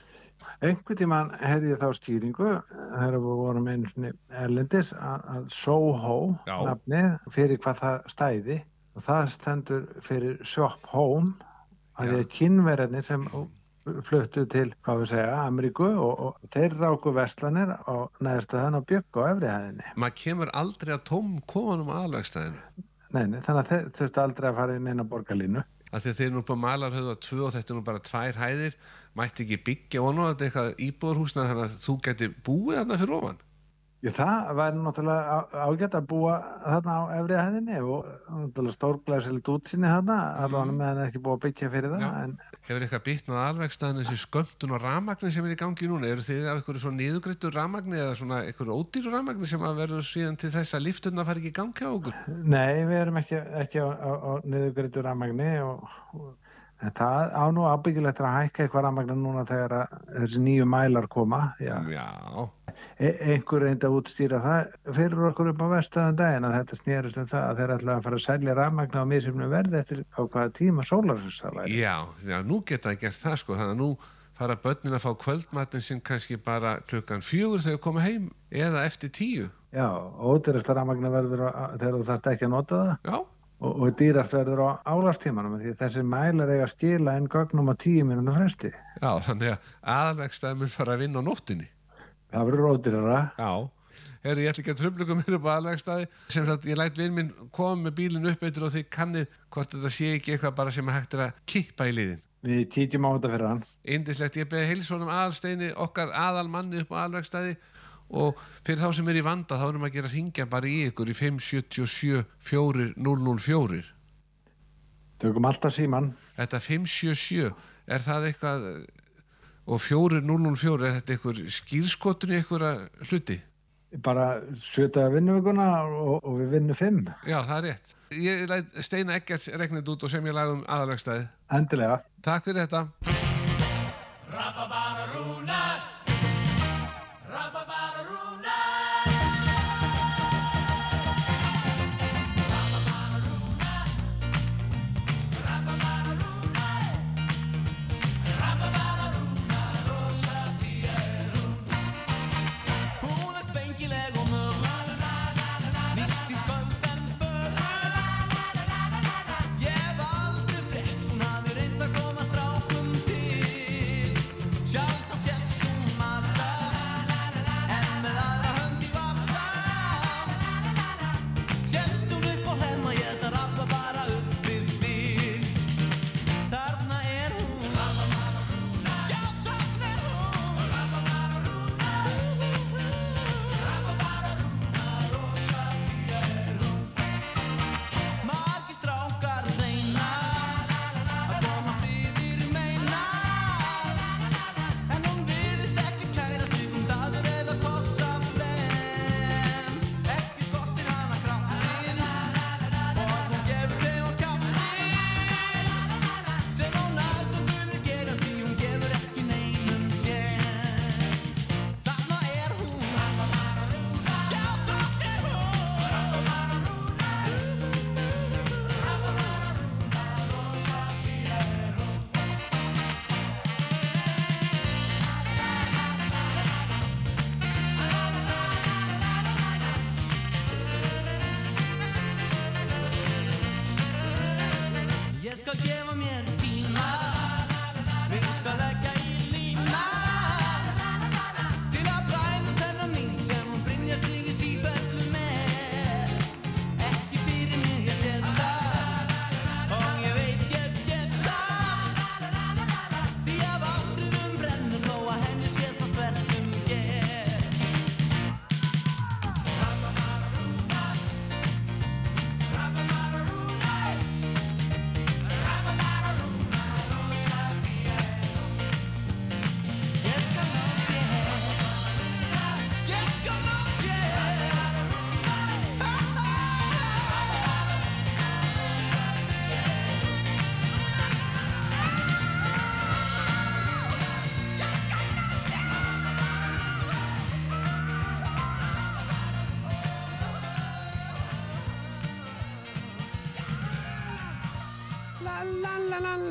Einhvern tímann heyrði ég þá skýringu þegar við vorum einu erlendis að, Soho Já. nafnið fyrir hvað það stæði og það stendur fyrir Shop Home að því að kynverðinir sem fluttu til, hvað við segja, Ameríku og, og þeir ráku verslanir á þann og byggu á efrihæðinni. maður kemur aldrei að tóm kofanum aðalvegstæðinu Nei, nei, þannig að þeir þurftu aldrei að fara inn eina borgarlínu. Að þeir eru nú bara malarhauð á tvö og þetta er nú bara tvær hæðir. Mætti ekki byggja og nú þetta er eitthvað íbúðarhúsna þannig að þú getur búið þarna fyrir ofan Já, það væri náttúrulega ágætt að búa þarna á efri hæðinni og náttúrulega stórglæsild útsinni þarna, allavega meðan er ekki búið að byggja fyrir það, en hefur eitthvað byttnað aðalvegstæðinu þessi skömmtun og ramagni sem er í gangi núna? Eru þið af eitthvað svo niðugrættur ramagni eða svona eitthvað ódýru ramagni sem að verður síðan til þess að lifturna fari ekki í gangi á okkur? Nei, við erum ekki, ekki á, á, á niðurgreitu rafmagni og, og en það á nú ábyggilegt að hækka eitthvað rafmagni núna þegar þessi nýju mælar koma, að já, e einhver reyndi að útstýra það fyrir okkur upp á vestöðan daginn að þetta snerist um það að þeir ætla að fara að selja rafmagni á misifnum verði eftir á hvaða tíma sólarsins það væri. já, já, nú geta það gert það sko, þannig að nú fara börnin að fá kvöldmatin sem kannski bara klukkan fjögur þegar þau koma heim eða eftir tíu. Já, ódýrast að rafmagni verður þegar þú þarft ekki að nota það. Já, og, og dýrast verður á álastímanum því þessi mælar eiga að skila inn gögnum á tíu mínúna fresti. já, þannig að aðalvegstæðin mun fara að vinna á nóttinni Það verður ódýrara. Já, Heri, ég ætla ekki að tröflugum mér upp á alvegstaði sem sagt ég læt vinn minn koma með bílinn upp eitthvað og þið kannið hvort þetta sé ekki eitthvað bara sem hægt er að kippa í liðin. Við kíkjum á þetta fyrir hann. Indislegt, ég beði heilsónum aðalsteini okkar aðalmanni upp á alvegstaði og fyrir þá sem er í vanda þá erum að gera hringja bara í ykkur í 577 4004. Tökum alltaf síman. Þetta 577, er það eitthvað og 4004, er þetta eitthvað skýrskotun í eitthvað hluti? Bara sjötaða vinnuvikuna og, og við vinnum fimm. Já, það er rétt. Ég læt Steina Eggerts regnið út og sem ég lagði um aðalvegstæði. Endilega. Takk fyrir þetta. Hún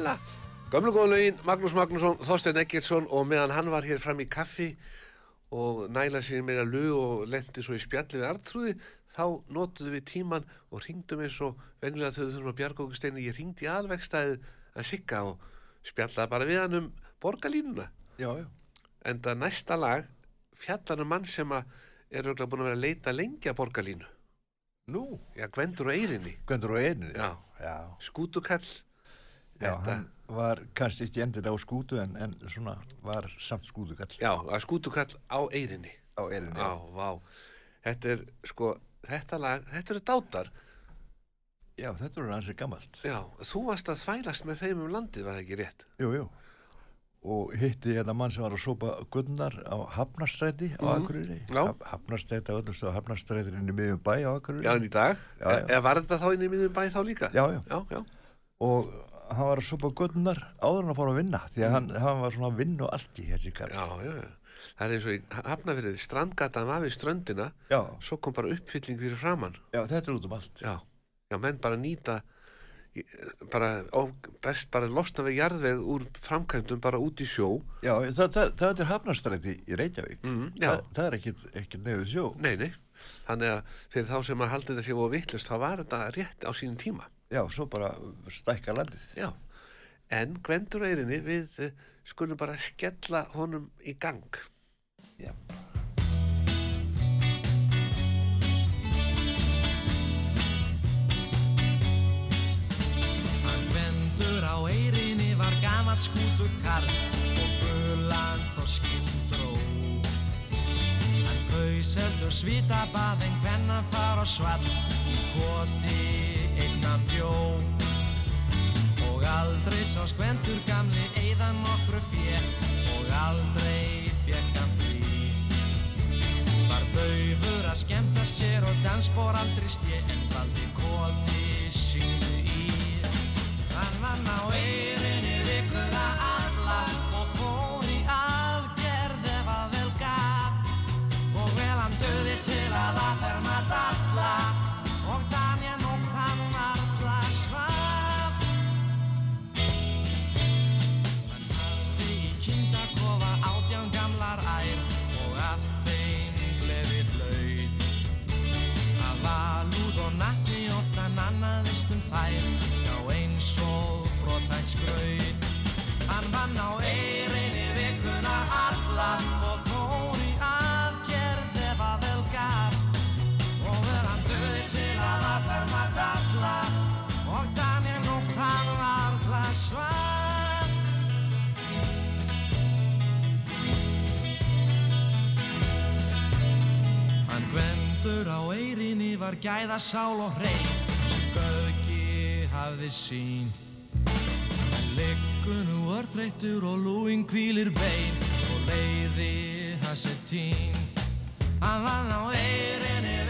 la la la Gömlu góðlaugin, Magnús Magnússon, Þorstein Eggertsson og meðan hann var hér fram í kaffi og næla sér meira lög og lendi svo í spjalli við artrúði þá notuðu við tíman og ringdum eins og venjulega þau þurfum að bjarga okkur steini. Ég ringdi alvegstæði að sigga og spjallaði bara við hann um borgarlínuna. Já, já. en það næsta lag fjallar um mann sem er auðvitað búin að vera að leita lengi að borgarlínu. Nú, já, Gvendur og Eyrinni Gvendur og einu. já, Já, skútukall já Þetta- hann var kannski ekki endilega á skútu en, en svona var samt skútukall já, að skútukall á Eyrinni á einu. Já, vá. Þetta er, sko, þetta lag, þetta eru dátar. Já, þetta er hansi gammalt. Já, þú varst að þvælast með þeim um landið, var það ekki rétt? Jú, jú. Og hitti hérna mann sem var að sópa gunnar á Hafnarstræti á Mhm. Akureyri. Haf- Hafnarstræti á öllu stöðu Hafnarstræti inn í miðjum bæ á Akureyri. Já, en í dag. Já, já. Eða var þetta þá inn í miðum bæ þá líka? Já. Já, já. Og hann var að sópa gunnar áður en að fóra að vinna. Því að hann, hann var svona vinn og allt í þessi kall. Mm. Já, já, já. Það er eins og í hafnafyrðið, strandgatan var við ströndina, Já, svo kom bara uppfylling fyrir framann. já, þetta er út um allt. Já, já, menn bara nýta, í- bara, ó, best bara losna við jarðveg úr framkvæmdum bara út í sjó. Já, það, það, það er Hafnarstræti í Reykjavík. Mm, það, það er ekkit, ekkit nefið sjó. Nei, nei. Þannig að fyrir þá sem að haldi þetta sé og vittlust, þá var þetta rétt á sínum tíma. Já, svo bara stækka landið. Já, en Gvendur Eyrinni við eh, skulum bara skella honum í gang. Já. Hann vendur á eirinni var gamalt skútu karl og gulan þorskinn dró. Hann kaus heldur svitabað en hvenna far á svall í koti bjó. Og aldrei sá skvendur gamli eiðan nokkru fjö og aldrei fekk hann frí. Var daufur að skemmta sér og dansbór aldrei stje en valdi koti sínu í. Hann vann á eyrinni gæða sál og hrein. Sem Gauki hafði sín Hann liggur nú örþreyttur og lúin kvílir bein. Og leiði hans er tín. Hann vann á eirinni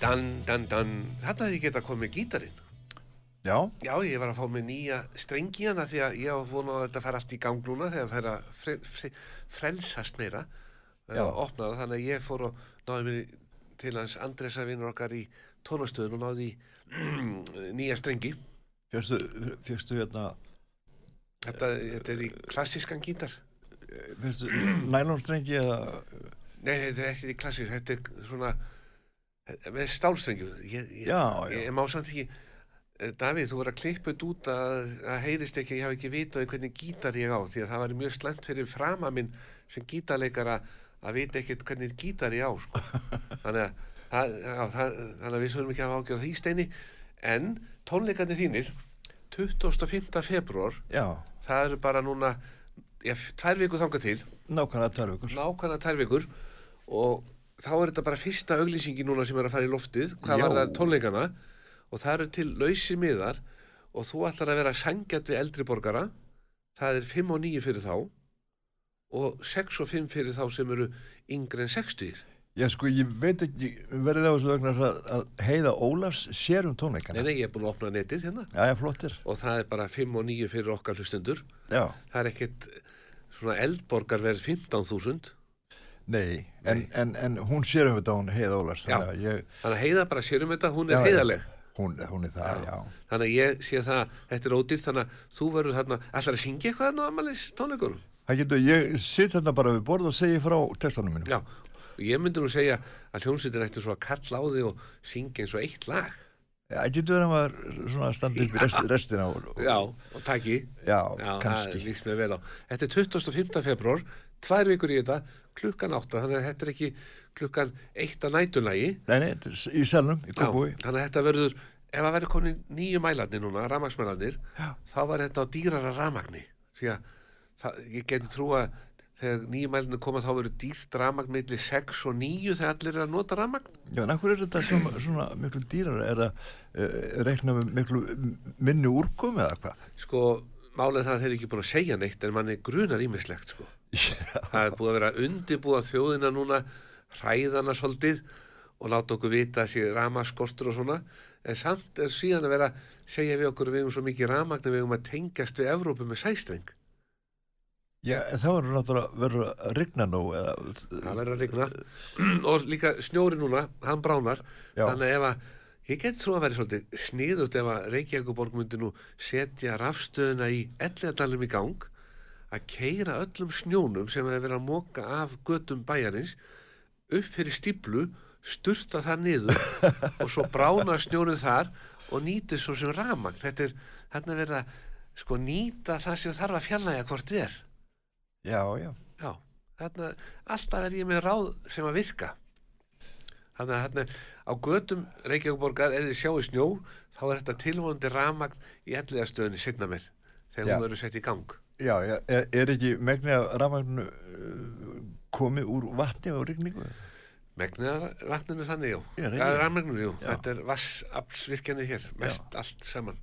Dan, dan, dan, þetta hefði geta komið gítarinn. Já, Já, ég var að fá mig nýja strengi hana því að ég var vona að þetta fær allt í gang núna þegar það fær að fre, fre, frelsast meira og opna það, þannig að ég fór og náði í til hans Andresa vinnur okkar í tónastöðun og náði nýja strengi. Fjöxtu, fjöxtu hérna, Þetta, þetta er í klassískan gítar. fjöxtu nælonstrengi eða, Nei, þetta er ekki í klassísk, þetta er svona með stálstrengju. Ég, ég, já. ég, má samt ekki, Eh, Davíð, þú voru að klippa þetta út að, að heyrist ekki að ég hafi ekki vitað hvernig gítar ég á því að það var mjög slæmt fyrir frama minn sem gítarleikara að vita ekkert hvernig gítar ég á sko. þannig, að, það, þannig að við sögum ekki að hafa ágjörð því steini en tónleikarnir þínir 25. februar já, það eru bara núna tvær vikur þangað til nákvæmlega tvær vikur. nákvæmlega tvær vikur og þá er þetta bara fyrsta auglýsingi núna sem er að fara í loftið hvað Já. var það tónleikana og það eru til lausi miðar og þú ætlar að vera sangjart við eldri borgara það er 5 og 9 fyrir þá og 6 og 5 fyrir þá sem eru yngri en 60 Já, sko, ég veit ekki, verið það þessu vegna að, heiða Ólafs sér um Nei, tónleikana. nei, ég er búin að opna netið hérna Já, já, flottir. og það er bara 5 og 9 fyrir okkar hlustendur Já, það er ekkert svona eldborgar verið 15.000 nei, en, en, en hún sér um þetta hún heiða Ólafs, Já. þannig ég, þannig að heiða bara sér um þetta, hún er Já, já. heiðaleg hún, hún er það, já. þannig að ég sé það, þetta er ódýrt þannig að þú verður þarna, ætlar að syngja eitthvað á amalis tónleikunum Það getur, ég sitt þarna bara við borð og segi frá textanum mínum. já, og ég myndi nú segja að hljómsveitin ætti svo að kalla á þig og syngja eins og eitt lag Það getur verið að maður svona standa upp í rest, restina og, já, og taki, já, já, kannski. þetta er 25. februar, tvær vikur í þetta klukkan átta, þannig að þetta er ekki klukkan eitt að nætunlægi Nei, nei, þetta er í selnum, í Kópúi. þannig að þetta verður ef að verður komin nýju mælarnir núna rafmagsmælarnir, Já. þá var þetta á dýrara rafmagni því að það, ég geti trú að þegar nýju mælarnir koma þá verður dýrt rafmagn milli 6 og 9 þegar allir eru að nota rafmagn Já, en akkur er þetta svona, svona miklu dýrar? Er það uh, reikna með miklu minni úrkomi eða hvað? sko, er það að þeir eru ekki búin að segja neitt en manni grunar ímislegt sko. Það er búið að vera undibúa þjóðina núna hræðana svolítið og láta okkur vita að sé ramaskortur og svona. En samt er síðan að vera segja við okkur að við hefum svo mikið ramagn að við hefum að tengjast við Evrópu með sæstreng. Já, þá verður náttúrulega verður að rigna nú eða... það verður að rigna. Og líka snjóri núna, hann bránar Já. þannig að ef að ég geti trú að vera svolítið sniðut ef að Reykjavíkuborg myndi nú setja rafstöðuna í elliðadalum í gang að keira öllum snjónum sem hefur verið að móka af götum bæjarins upp fyrir stíplu sturta það niður og svo brána snjónum þar og nýti svo sem ramagn þetta er þarna verið að sko nýta það sem þarf að fjallæga hvort þið er Já, já. Já, þarna, alltaf er ég með ráð sem að virka. Þannig að þarna, á götum Reykjavíkborgar, ef þið sjáu snjó, þá er þetta tilvonandi ramagn í elliðastöðunni sinna mér, þegar Já. hún verður sett í gang. Já, já, er, er ekki megni að rafmagnu uh, komið úr vatni og rigningu? Megnið af vatninu þannig, jú. Já, rafmagninu, jú. Já. Þetta er vassaflsvirkjani hér, mest allt saman.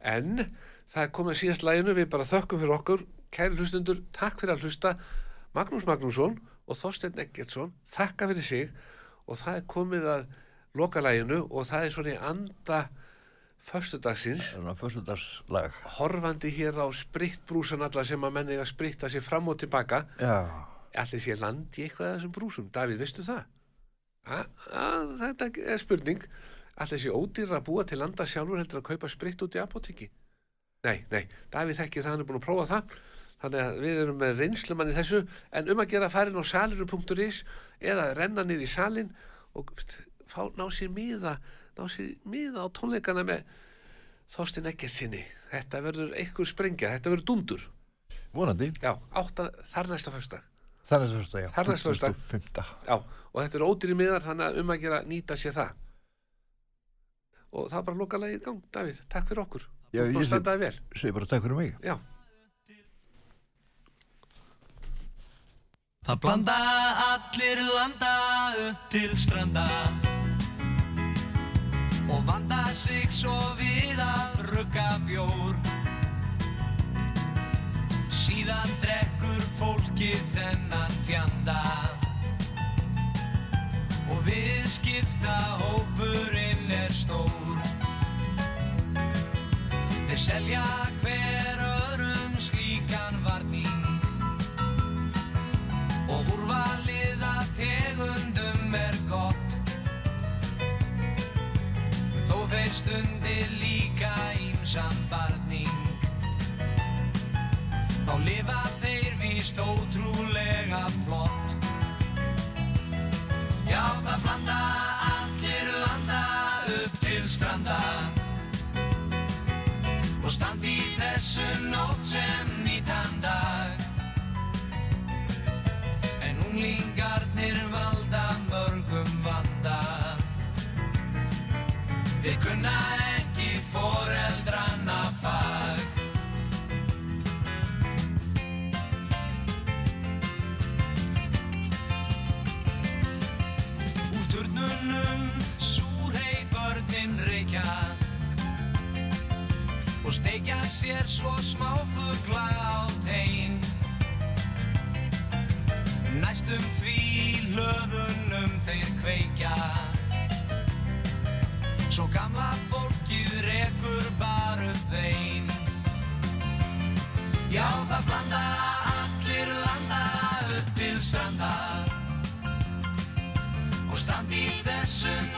En það er komið að síðast læginu, við bara þökkum fyrir okkur, kæri hlustundur, takk fyrir að hlusta, Magnús Magnússon og Þorsteinn Eggertsson, þakka fyrir sig og það er komið að loka læginu og það er svona í anda föstudagsins, Svona föstudagslag. horfandi hér á spritbrúsan alla sem að menni að spritta sér fram og tilbaka, Já, allir sé land í eitthvað af þessum brúsum. Davíð, veistu það? A, a, þetta er spurning. Allir sé ódýr að búa til landa sjálfur heldur að kaupa spritt út í apotekki. Nei, nei, Davíð þekki það, hann er búin að prófa það. Þannig að við erum með reynslumann í þessu, en um að gera farin á saliru.is eða renna niður í salin og fá, ná sér miða, ná sér miða á tónleikana með Þorstein Eggertsinni. Þetta verður eitthvað sprengja, þetta verður dundur. vonandi. Já, átta, þar næsta föstudag. Það er þess að, já. Það er næsta föstudag. 25. Já, og þetta er ódýri miðar þannig að um að gera nýta sér það og það er bara loka lagið í gang, Davíð, takk fyrir okkur Já, ég sé- standaði vel Segir bara takk fyrir mig. Já, Það blanda allir landa upp til stranda Og vanda sig svo við að rugga bjór. Síðan drekkur fólki þennan fjanda. Og við skipta hópurinn er stór. Þeir selja hver stundir líka ímsam barn. sér svo smáfugla á tegin Næstum því löðunum þeir kveikja. Svo gamla fólkið rekur bara upp vein. Já það blanda, allir landa upp til stranda Og standi í þessum